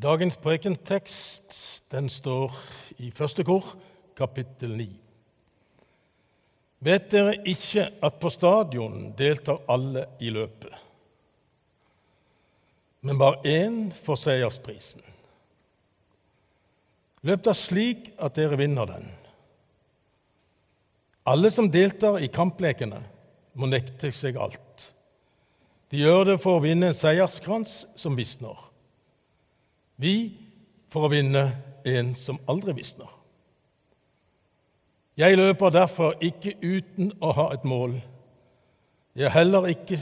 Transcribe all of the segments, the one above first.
Dagens prekentekst den står i første kor, kapittel 9. Vet dere ikke at på stadion deltar alle i løpet, men bare én får seiersprisen? Løp da slik at dere vinner den. Alle som deltar i kamplekene, må nekte seg alt. De gjør det for å vinne en seierskrans som visner. Vi for å vinne en som aldri visner. Jeg løper derfor ikke uten å ha et mål. Jeg er heller ikke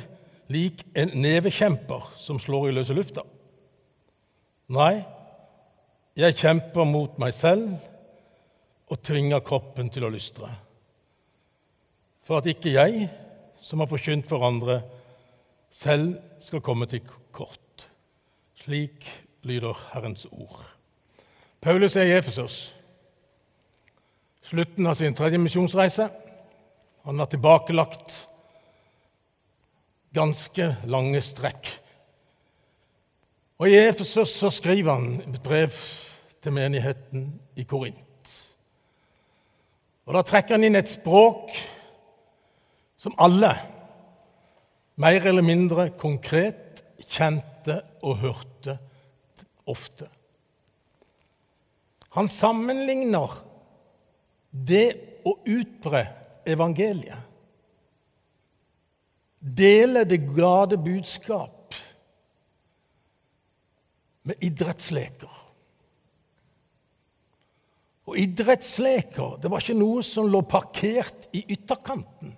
lik en nevekjemper som slår i løse lufta. Nei, jeg kjemper mot meg selv og tvinger kroppen til å lystre. For at ikke jeg, som har forkynt for andre, selv skal komme til kort. Slik lyder Herrens ord. Paulus er i Efesos. Slutten av sin tredje misjonsreise. Han har tilbakelagt ganske lange strekk. Og I Efesos så skriver han et brev til menigheten i Korint. Og Da trekker han inn et språk som alle mer eller mindre konkret kjente og hørte ofte. Han sammenligner det å utbre evangeliet, dele det glade budskap, med idrettsleker. Og idrettsleker det var ikke noe som lå parkert i ytterkanten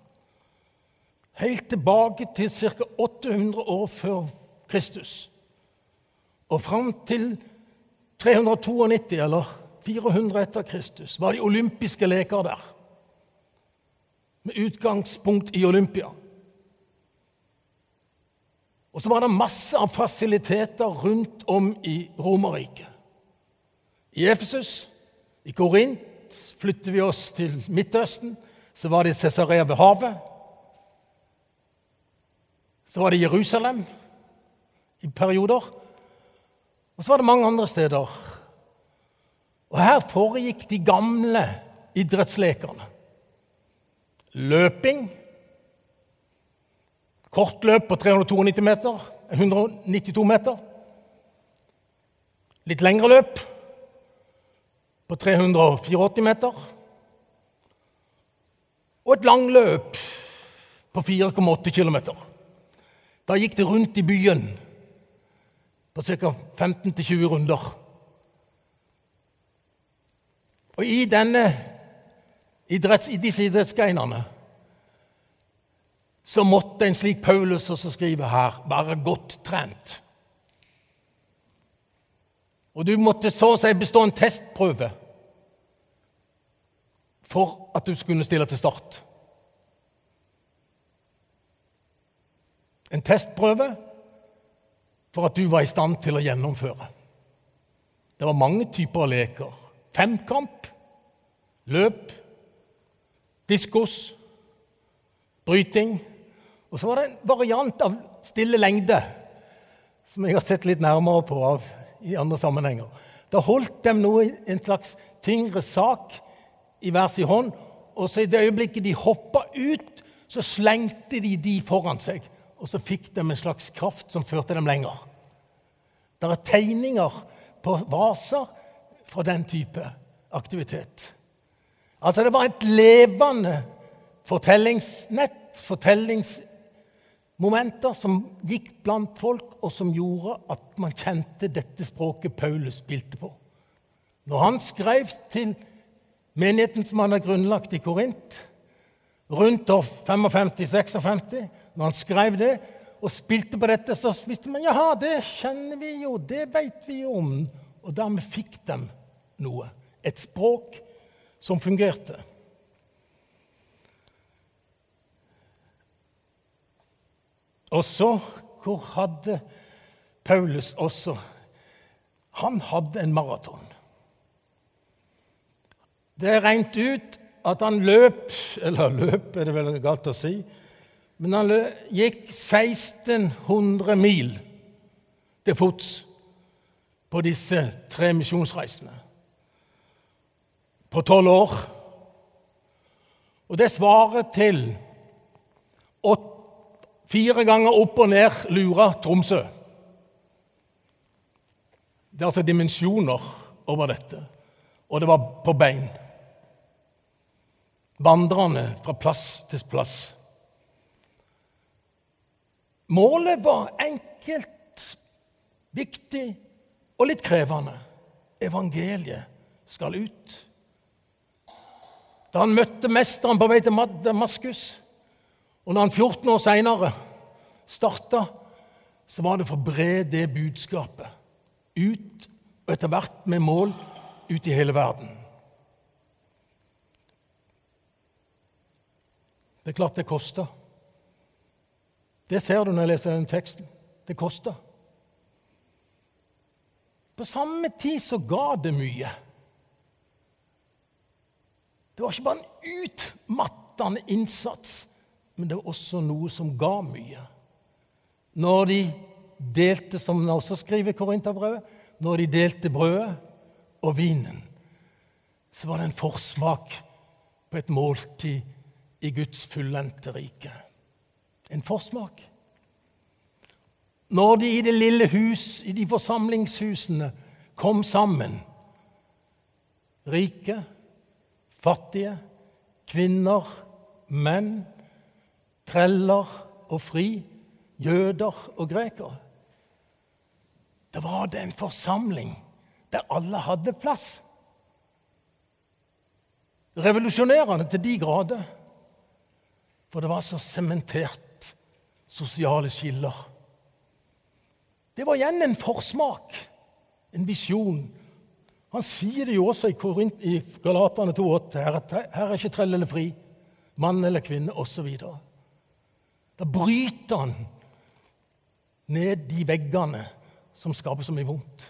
helt tilbake til ca. 800 år før Kristus. Og fram til 392 eller 400 etter Kristus var de olympiske leker der. Med utgangspunkt i Olympia. Og så var det masse av fasiliteter rundt om i Romerriket. I Efesus, i Korint, flytter vi oss til Midtøsten. Så var det Cesarea ved havet. Så var det Jerusalem i perioder. Og så var det mange andre steder. Og her foregikk de gamle idrettslekene. Løping. Kortløp på 392 meter. 192 meter. Litt lengre løp på 384 meter. Og et langløp på 4,8 km. Da gikk det rundt i byen på ca. 15-20 runder. Og i, denne, idretts, i disse idrettsgreinene så måtte en slik Paulus også skrive her, være godt trent. Og du måtte så å si bestå en testprøve for at du skulle stille til start. En testprøve for at du var i stand til å gjennomføre. Det var mange typer leker. Femkamp, løp, diskos, bryting. Og så var det en variant av stille lengde som jeg har sett litt nærmere på av, i andre sammenhenger. Da holdt de noe, en slags tyngre sak i hver sin hånd, og så i det øyeblikket de hoppa ut, så slengte de de foran seg og så fikk de en slags kraft som førte dem lenger. Det er tegninger på vaser fra den type aktivitet. Altså Det var et levende fortellingsnett, fortellingsmomenter, som gikk blant folk, og som gjorde at man kjente dette språket Paulus spilte på. Når han skrev til menigheten som han har grunnlagt i Korint, rundt år 55-56 når han skrev det og spilte på dette, så visste man jaha, det kjenner vi jo, det vet vi jo om. Og dermed fikk de noe. Et språk som fungerte. Og så hvor hadde Paulus også Han hadde en maraton. Det regnet ut at han løp Eller løp, er det vel galt å si men han gikk 1600 mil til fots på disse tre misjonsreisene på tolv år. Og det svarer til fire ganger opp og ned Lura, Tromsø. Det er altså dimensjoner over dette, og det var på bein. Vandrende fra plass til plass. Målet var enkelt, viktig og litt krevende. Evangeliet skal ut. Da han møtte mesteren på vei til Damaskus, og når han 14 år seinere starta, så var det for å bre det budskapet ut, og etter hvert med mål ut i hele verden. Det er klart det koster. Det ser du når jeg leser den teksten. Det koster. På samme tid så ga det mye. Det var ikke bare en utmattende innsats, men det var også noe som ga mye. Når de delte, som han også skriver i Korinterbrevet, når de delte brødet og vinen, så var det en forsmak på et måltid i Guds fullendte rike. En forsmak. Når de i det lille hus, i de forsamlingshusene, kom sammen, rike, fattige, kvinner, menn, treller og fri, jøder og grekere. Da var det en forsamling der alle hadde plass. Revolusjonerende til de grader. For det var så sementert sosiale skiller. Det var igjen en forsmak, en visjon, han sier det jo også i, Korint, i Galatane 2,8. Her, her er ikke trell eller fri, mann eller kvinne osv. Da bryter han ned de veggene som skaper så mye vondt.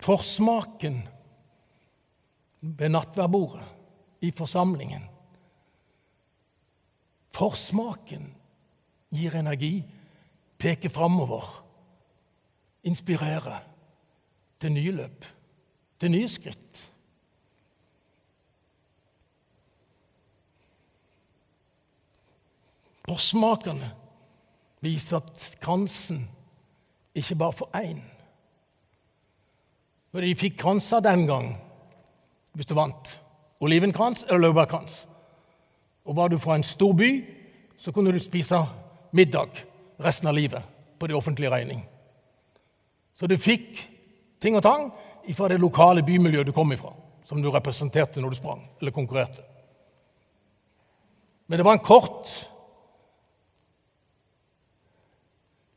Forsmaken ved nattverdbordet i forsamlingen Forsmaken gir energi, peker framover inspirerer til nye løp, til nye skritt. Forsmakene viser at kransen ikke bare for én. For de fikk kranser den gang hvis du vant. Olivenkrans eller laurbærkrans. Og var du fra en stor by, så kunne du spise middag resten av livet på de offentlige regning. Så du fikk ting og tang fra det lokale bymiljøet du kom ifra, som du representerte når du sprang eller konkurrerte. Men det var en kort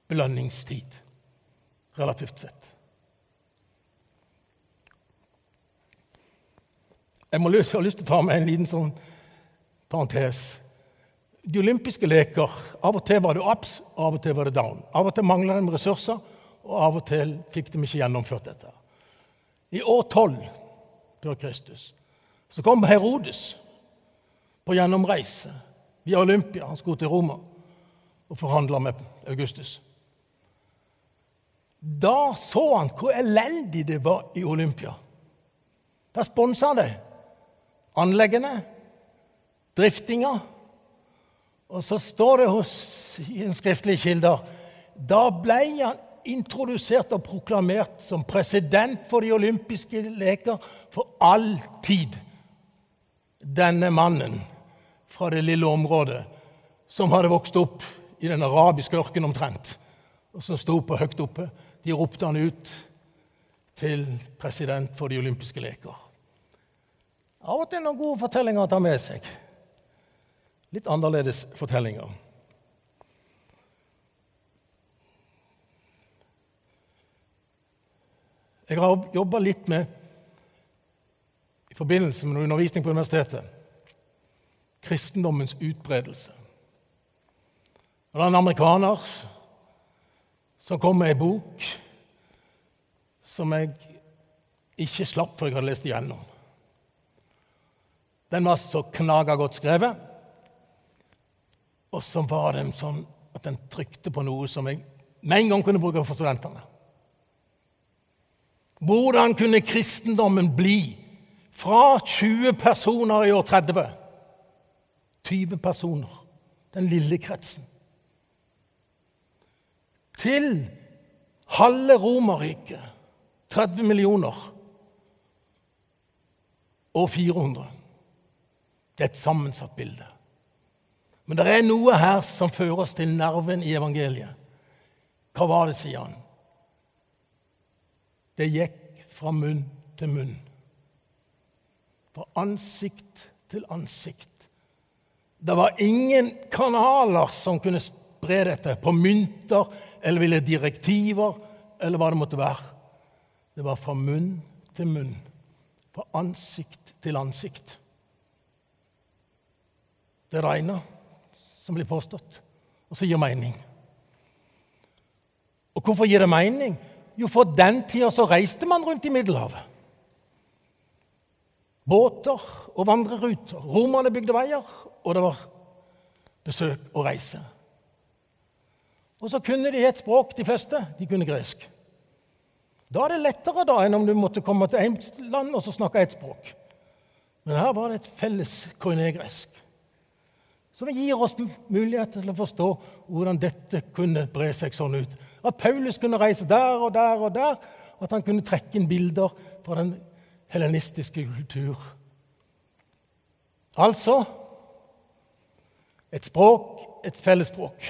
belønningstid, relativt sett. Jeg, må, jeg har lyst til å ta med en liten sånn parentes. De olympiske leker Av og til var det ups, av og til var det down. Av og til mangla de ressurser, og av og til fikk de ikke gjennomført dette. I år 12 før Kristus så kom Herodes på gjennomreise via Olympia. Han skulle til Roma og forhandla med Augustus. Da så han hvor elendig det var i Olympia. Da sponsa det. Anleggene, driftinga. Og så står det hos, i en skriftlig kilder da ble han introdusert og proklamert som president for de olympiske leker for all tid. Denne mannen fra det lille området som hadde vokst opp i den arabiske ørkenen omtrent, og som sto på høyt oppe, de ropte han ut til president for de olympiske leker. Av og til noen gode fortellinger å ta med seg. Litt annerledes fortellinger. Jeg har jobba litt med i forbindelse med undervisning på universitetet kristendommens utbredelse. Og det er en amerikaner som kom med ei bok som jeg ikke slapp før jeg hadde lest igjennom. Den var så knaga godt skrevet, og så var det sånn at den trykte på noe som jeg med en gang kunne bruke for studentene. Hvordan kunne kristendommen bli fra 20 personer i år 30 20 personer, den lille kretsen, til halve Romerriket, 30 millioner, og 400? Det er et sammensatt bilde. Men det er noe her som fører oss til nerven i evangeliet. Hva var det, sier han? Det gikk fra munn til munn. Fra ansikt til ansikt. Det var ingen kanaler som kunne spre dette på mynter eller ville direktiver eller hva det måtte være. Det var fra munn til munn. Fra ansikt til ansikt. Det ene som blir påstått, og som gir mening. Og hvorfor gir det mening? Jo, for den tida så reiste man rundt i Middelhavet. Båter og vandreruter. Romerne bygde veier, og det var besøk og reise. Og så kunne de et språk, de fleste. De kunne gresk. Da er det lettere da enn om du måtte komme til ett land og så snakke ett språk. Men her var det et felles koinegresk. Som gir oss mulighet til å forstå hvordan dette kunne bre seg sånn ut. At Paulus kunne reise der og der og der. At han kunne trekke inn bilder fra den helenistiske kultur. Altså et språk, et fellesspråk.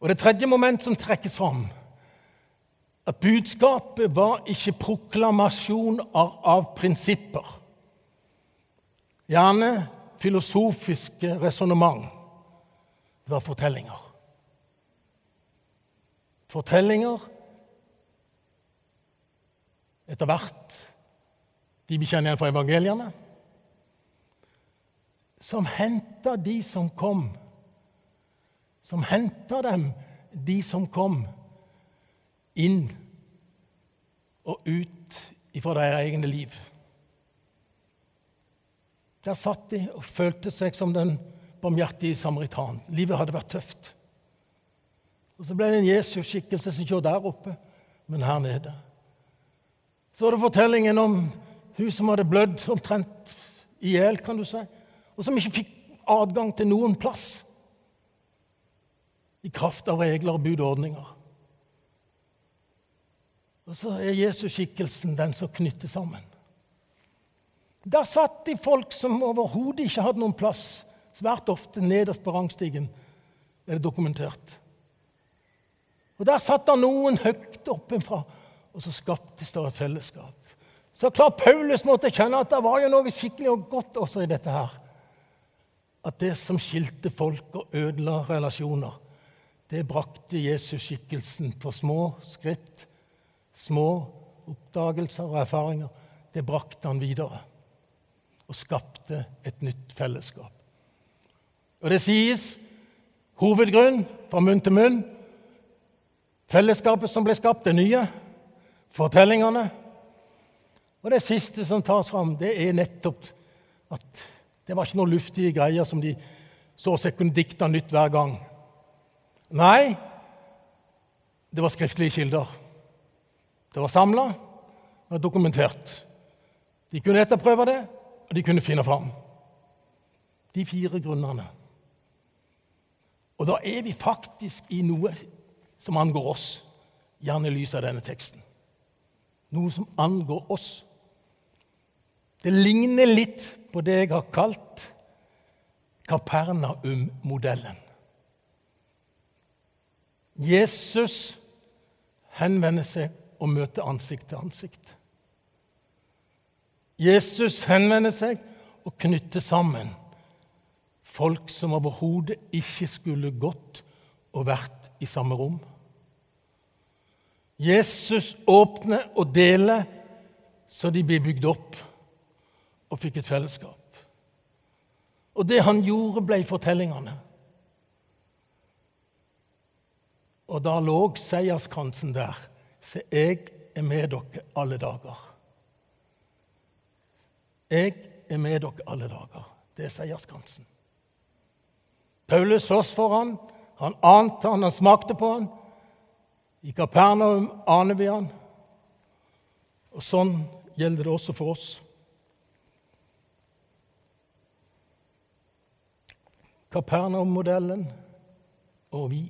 Og det tredje moment som trekkes fram, at budskapet var ikke proklamasjon av prinsipper. Gjerne filosofiske resonnement. Det var fortellinger. Fortellinger etter hvert de vi kjenner igjen fra evangeliene, som henta de som kom. Som henta dem, de som kom, inn og ut ifra deres egne liv. Der satt de og følte seg som den barmhjertige samaritan. Livet hadde vært tøft. Og Så ble det en Jesus-skikkelse som kjørte der oppe, men her nede. Så var det fortellingen om hun som hadde blødd omtrent i hjel, kan du si, og som ikke fikk adgang til noen plass i kraft av regler og budordninger. Og så er Jesus-skikkelsen den som knytter sammen. Der satt de folk som overhodet ikke hadde noen plass. Svært ofte nederst på rangstigen er det dokumentert. Og Der satt det noen høyt oppenfra, og så skaptes det et fellesskap. Så klart Paulus måtte kjenne at det var jo noe skikkelig og godt også i dette her. At det som skilte folk og ødela relasjoner, det brakte Jesus-skikkelsen på små skritt, små oppdagelser og erfaringer. Det brakte han videre og skapte et nytt fellesskap. Og det sies hovedgrunn fra munn til munn. Fellesskapet som ble skapt, det nye. Fortellingene. Og det siste som tas fram, det er nettopp at det var ikke noen luftige greier som de så seg kunne dikte nytt hver gang. Nei, det var skriftlige kilder. Det var samla, og dokumentert. De kunne etterprøve det, og de kunne finne fram. De fire grunnene. Og da er vi faktisk i noe som angår oss, gjerne i lys av denne teksten. Noe som angår oss. Det ligner litt på det jeg har kalt Kapernaum-modellen. Jesus henvender seg og møter ansikt til ansikt. Jesus henvender seg og knytter sammen folk som overhodet ikke skulle gått og vært i samme rom. Jesus åpner og deler så de blir bygd opp og fikk et fellesskap. Og det han gjorde, ble fortellingene. Og da lå seierskransen der. Se, jeg er med dere alle dager. Jeg er med dere alle dager. Det er seierskransen. Paulus slåss for han, han ante han, han smakte på han. I Kapernaum aner vi han. Og sånn gjelder det også for oss. Kapernaum-modellen og vi.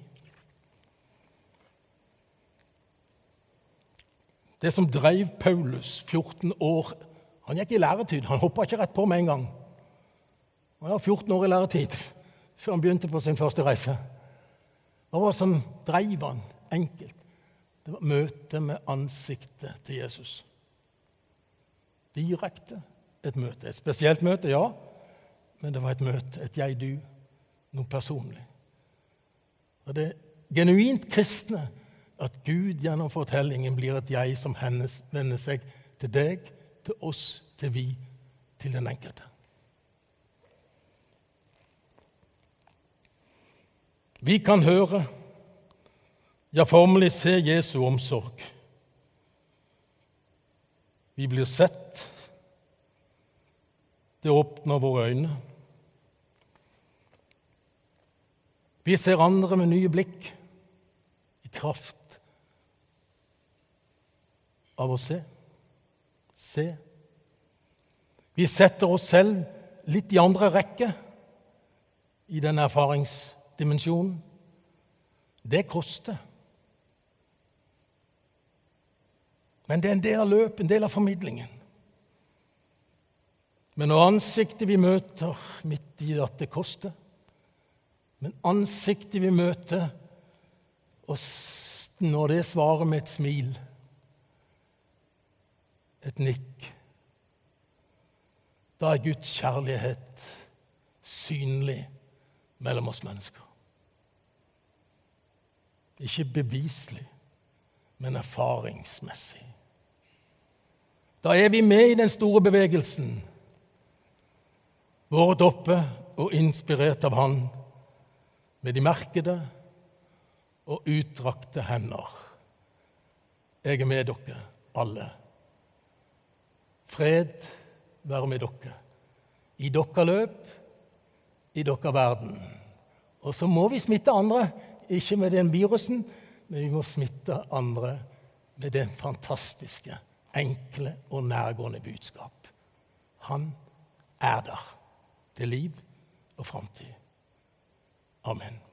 Det som drev Paulus 14 år Han gikk i læretid. Han hoppa ikke rett på med en gang. Han var 14 år i læretid før han begynte på sin første reise. Hva var det som dreiv han enkelt? Det var møtet med ansiktet til Jesus. Direkte et møte. Et spesielt møte, ja, men det var et møte, et jeg-du, noe personlig. Og Det genuint kristne at Gud gjennom fortellingen blir et jeg som hennes, vender seg til deg, til oss, til vi, til den enkelte. Vi kan høre, ja, formelig se Jesu omsorg. Vi blir sett. Det åpner våre øyne. Vi ser andre med nye blikk, i kraft av å se. Se. Vi setter oss selv litt i andre rekke i den erfaringsdimensjonen. Det koster. Men det er en del av løpet, en del av formidlingen. Men når ansiktet vi møter midt i at det koster Men ansiktet vi møter, og når det svarer med et smil, et nikk Da er Guds kjærlighet synlig mellom oss mennesker. Ikke beviselig, men erfaringsmessig. Da er vi med i den store bevegelsen, våret oppe og inspirert av Han, med de merkede og utdrakte hender. Jeg er med dere alle. Fred være med dere. I dere løp, i dere verden. Og så må vi smitte andre ikke med den virusen, men vi må smitte andre med det fantastiske, enkle og nærgående budskap. Han er der til liv og framtid. Amen.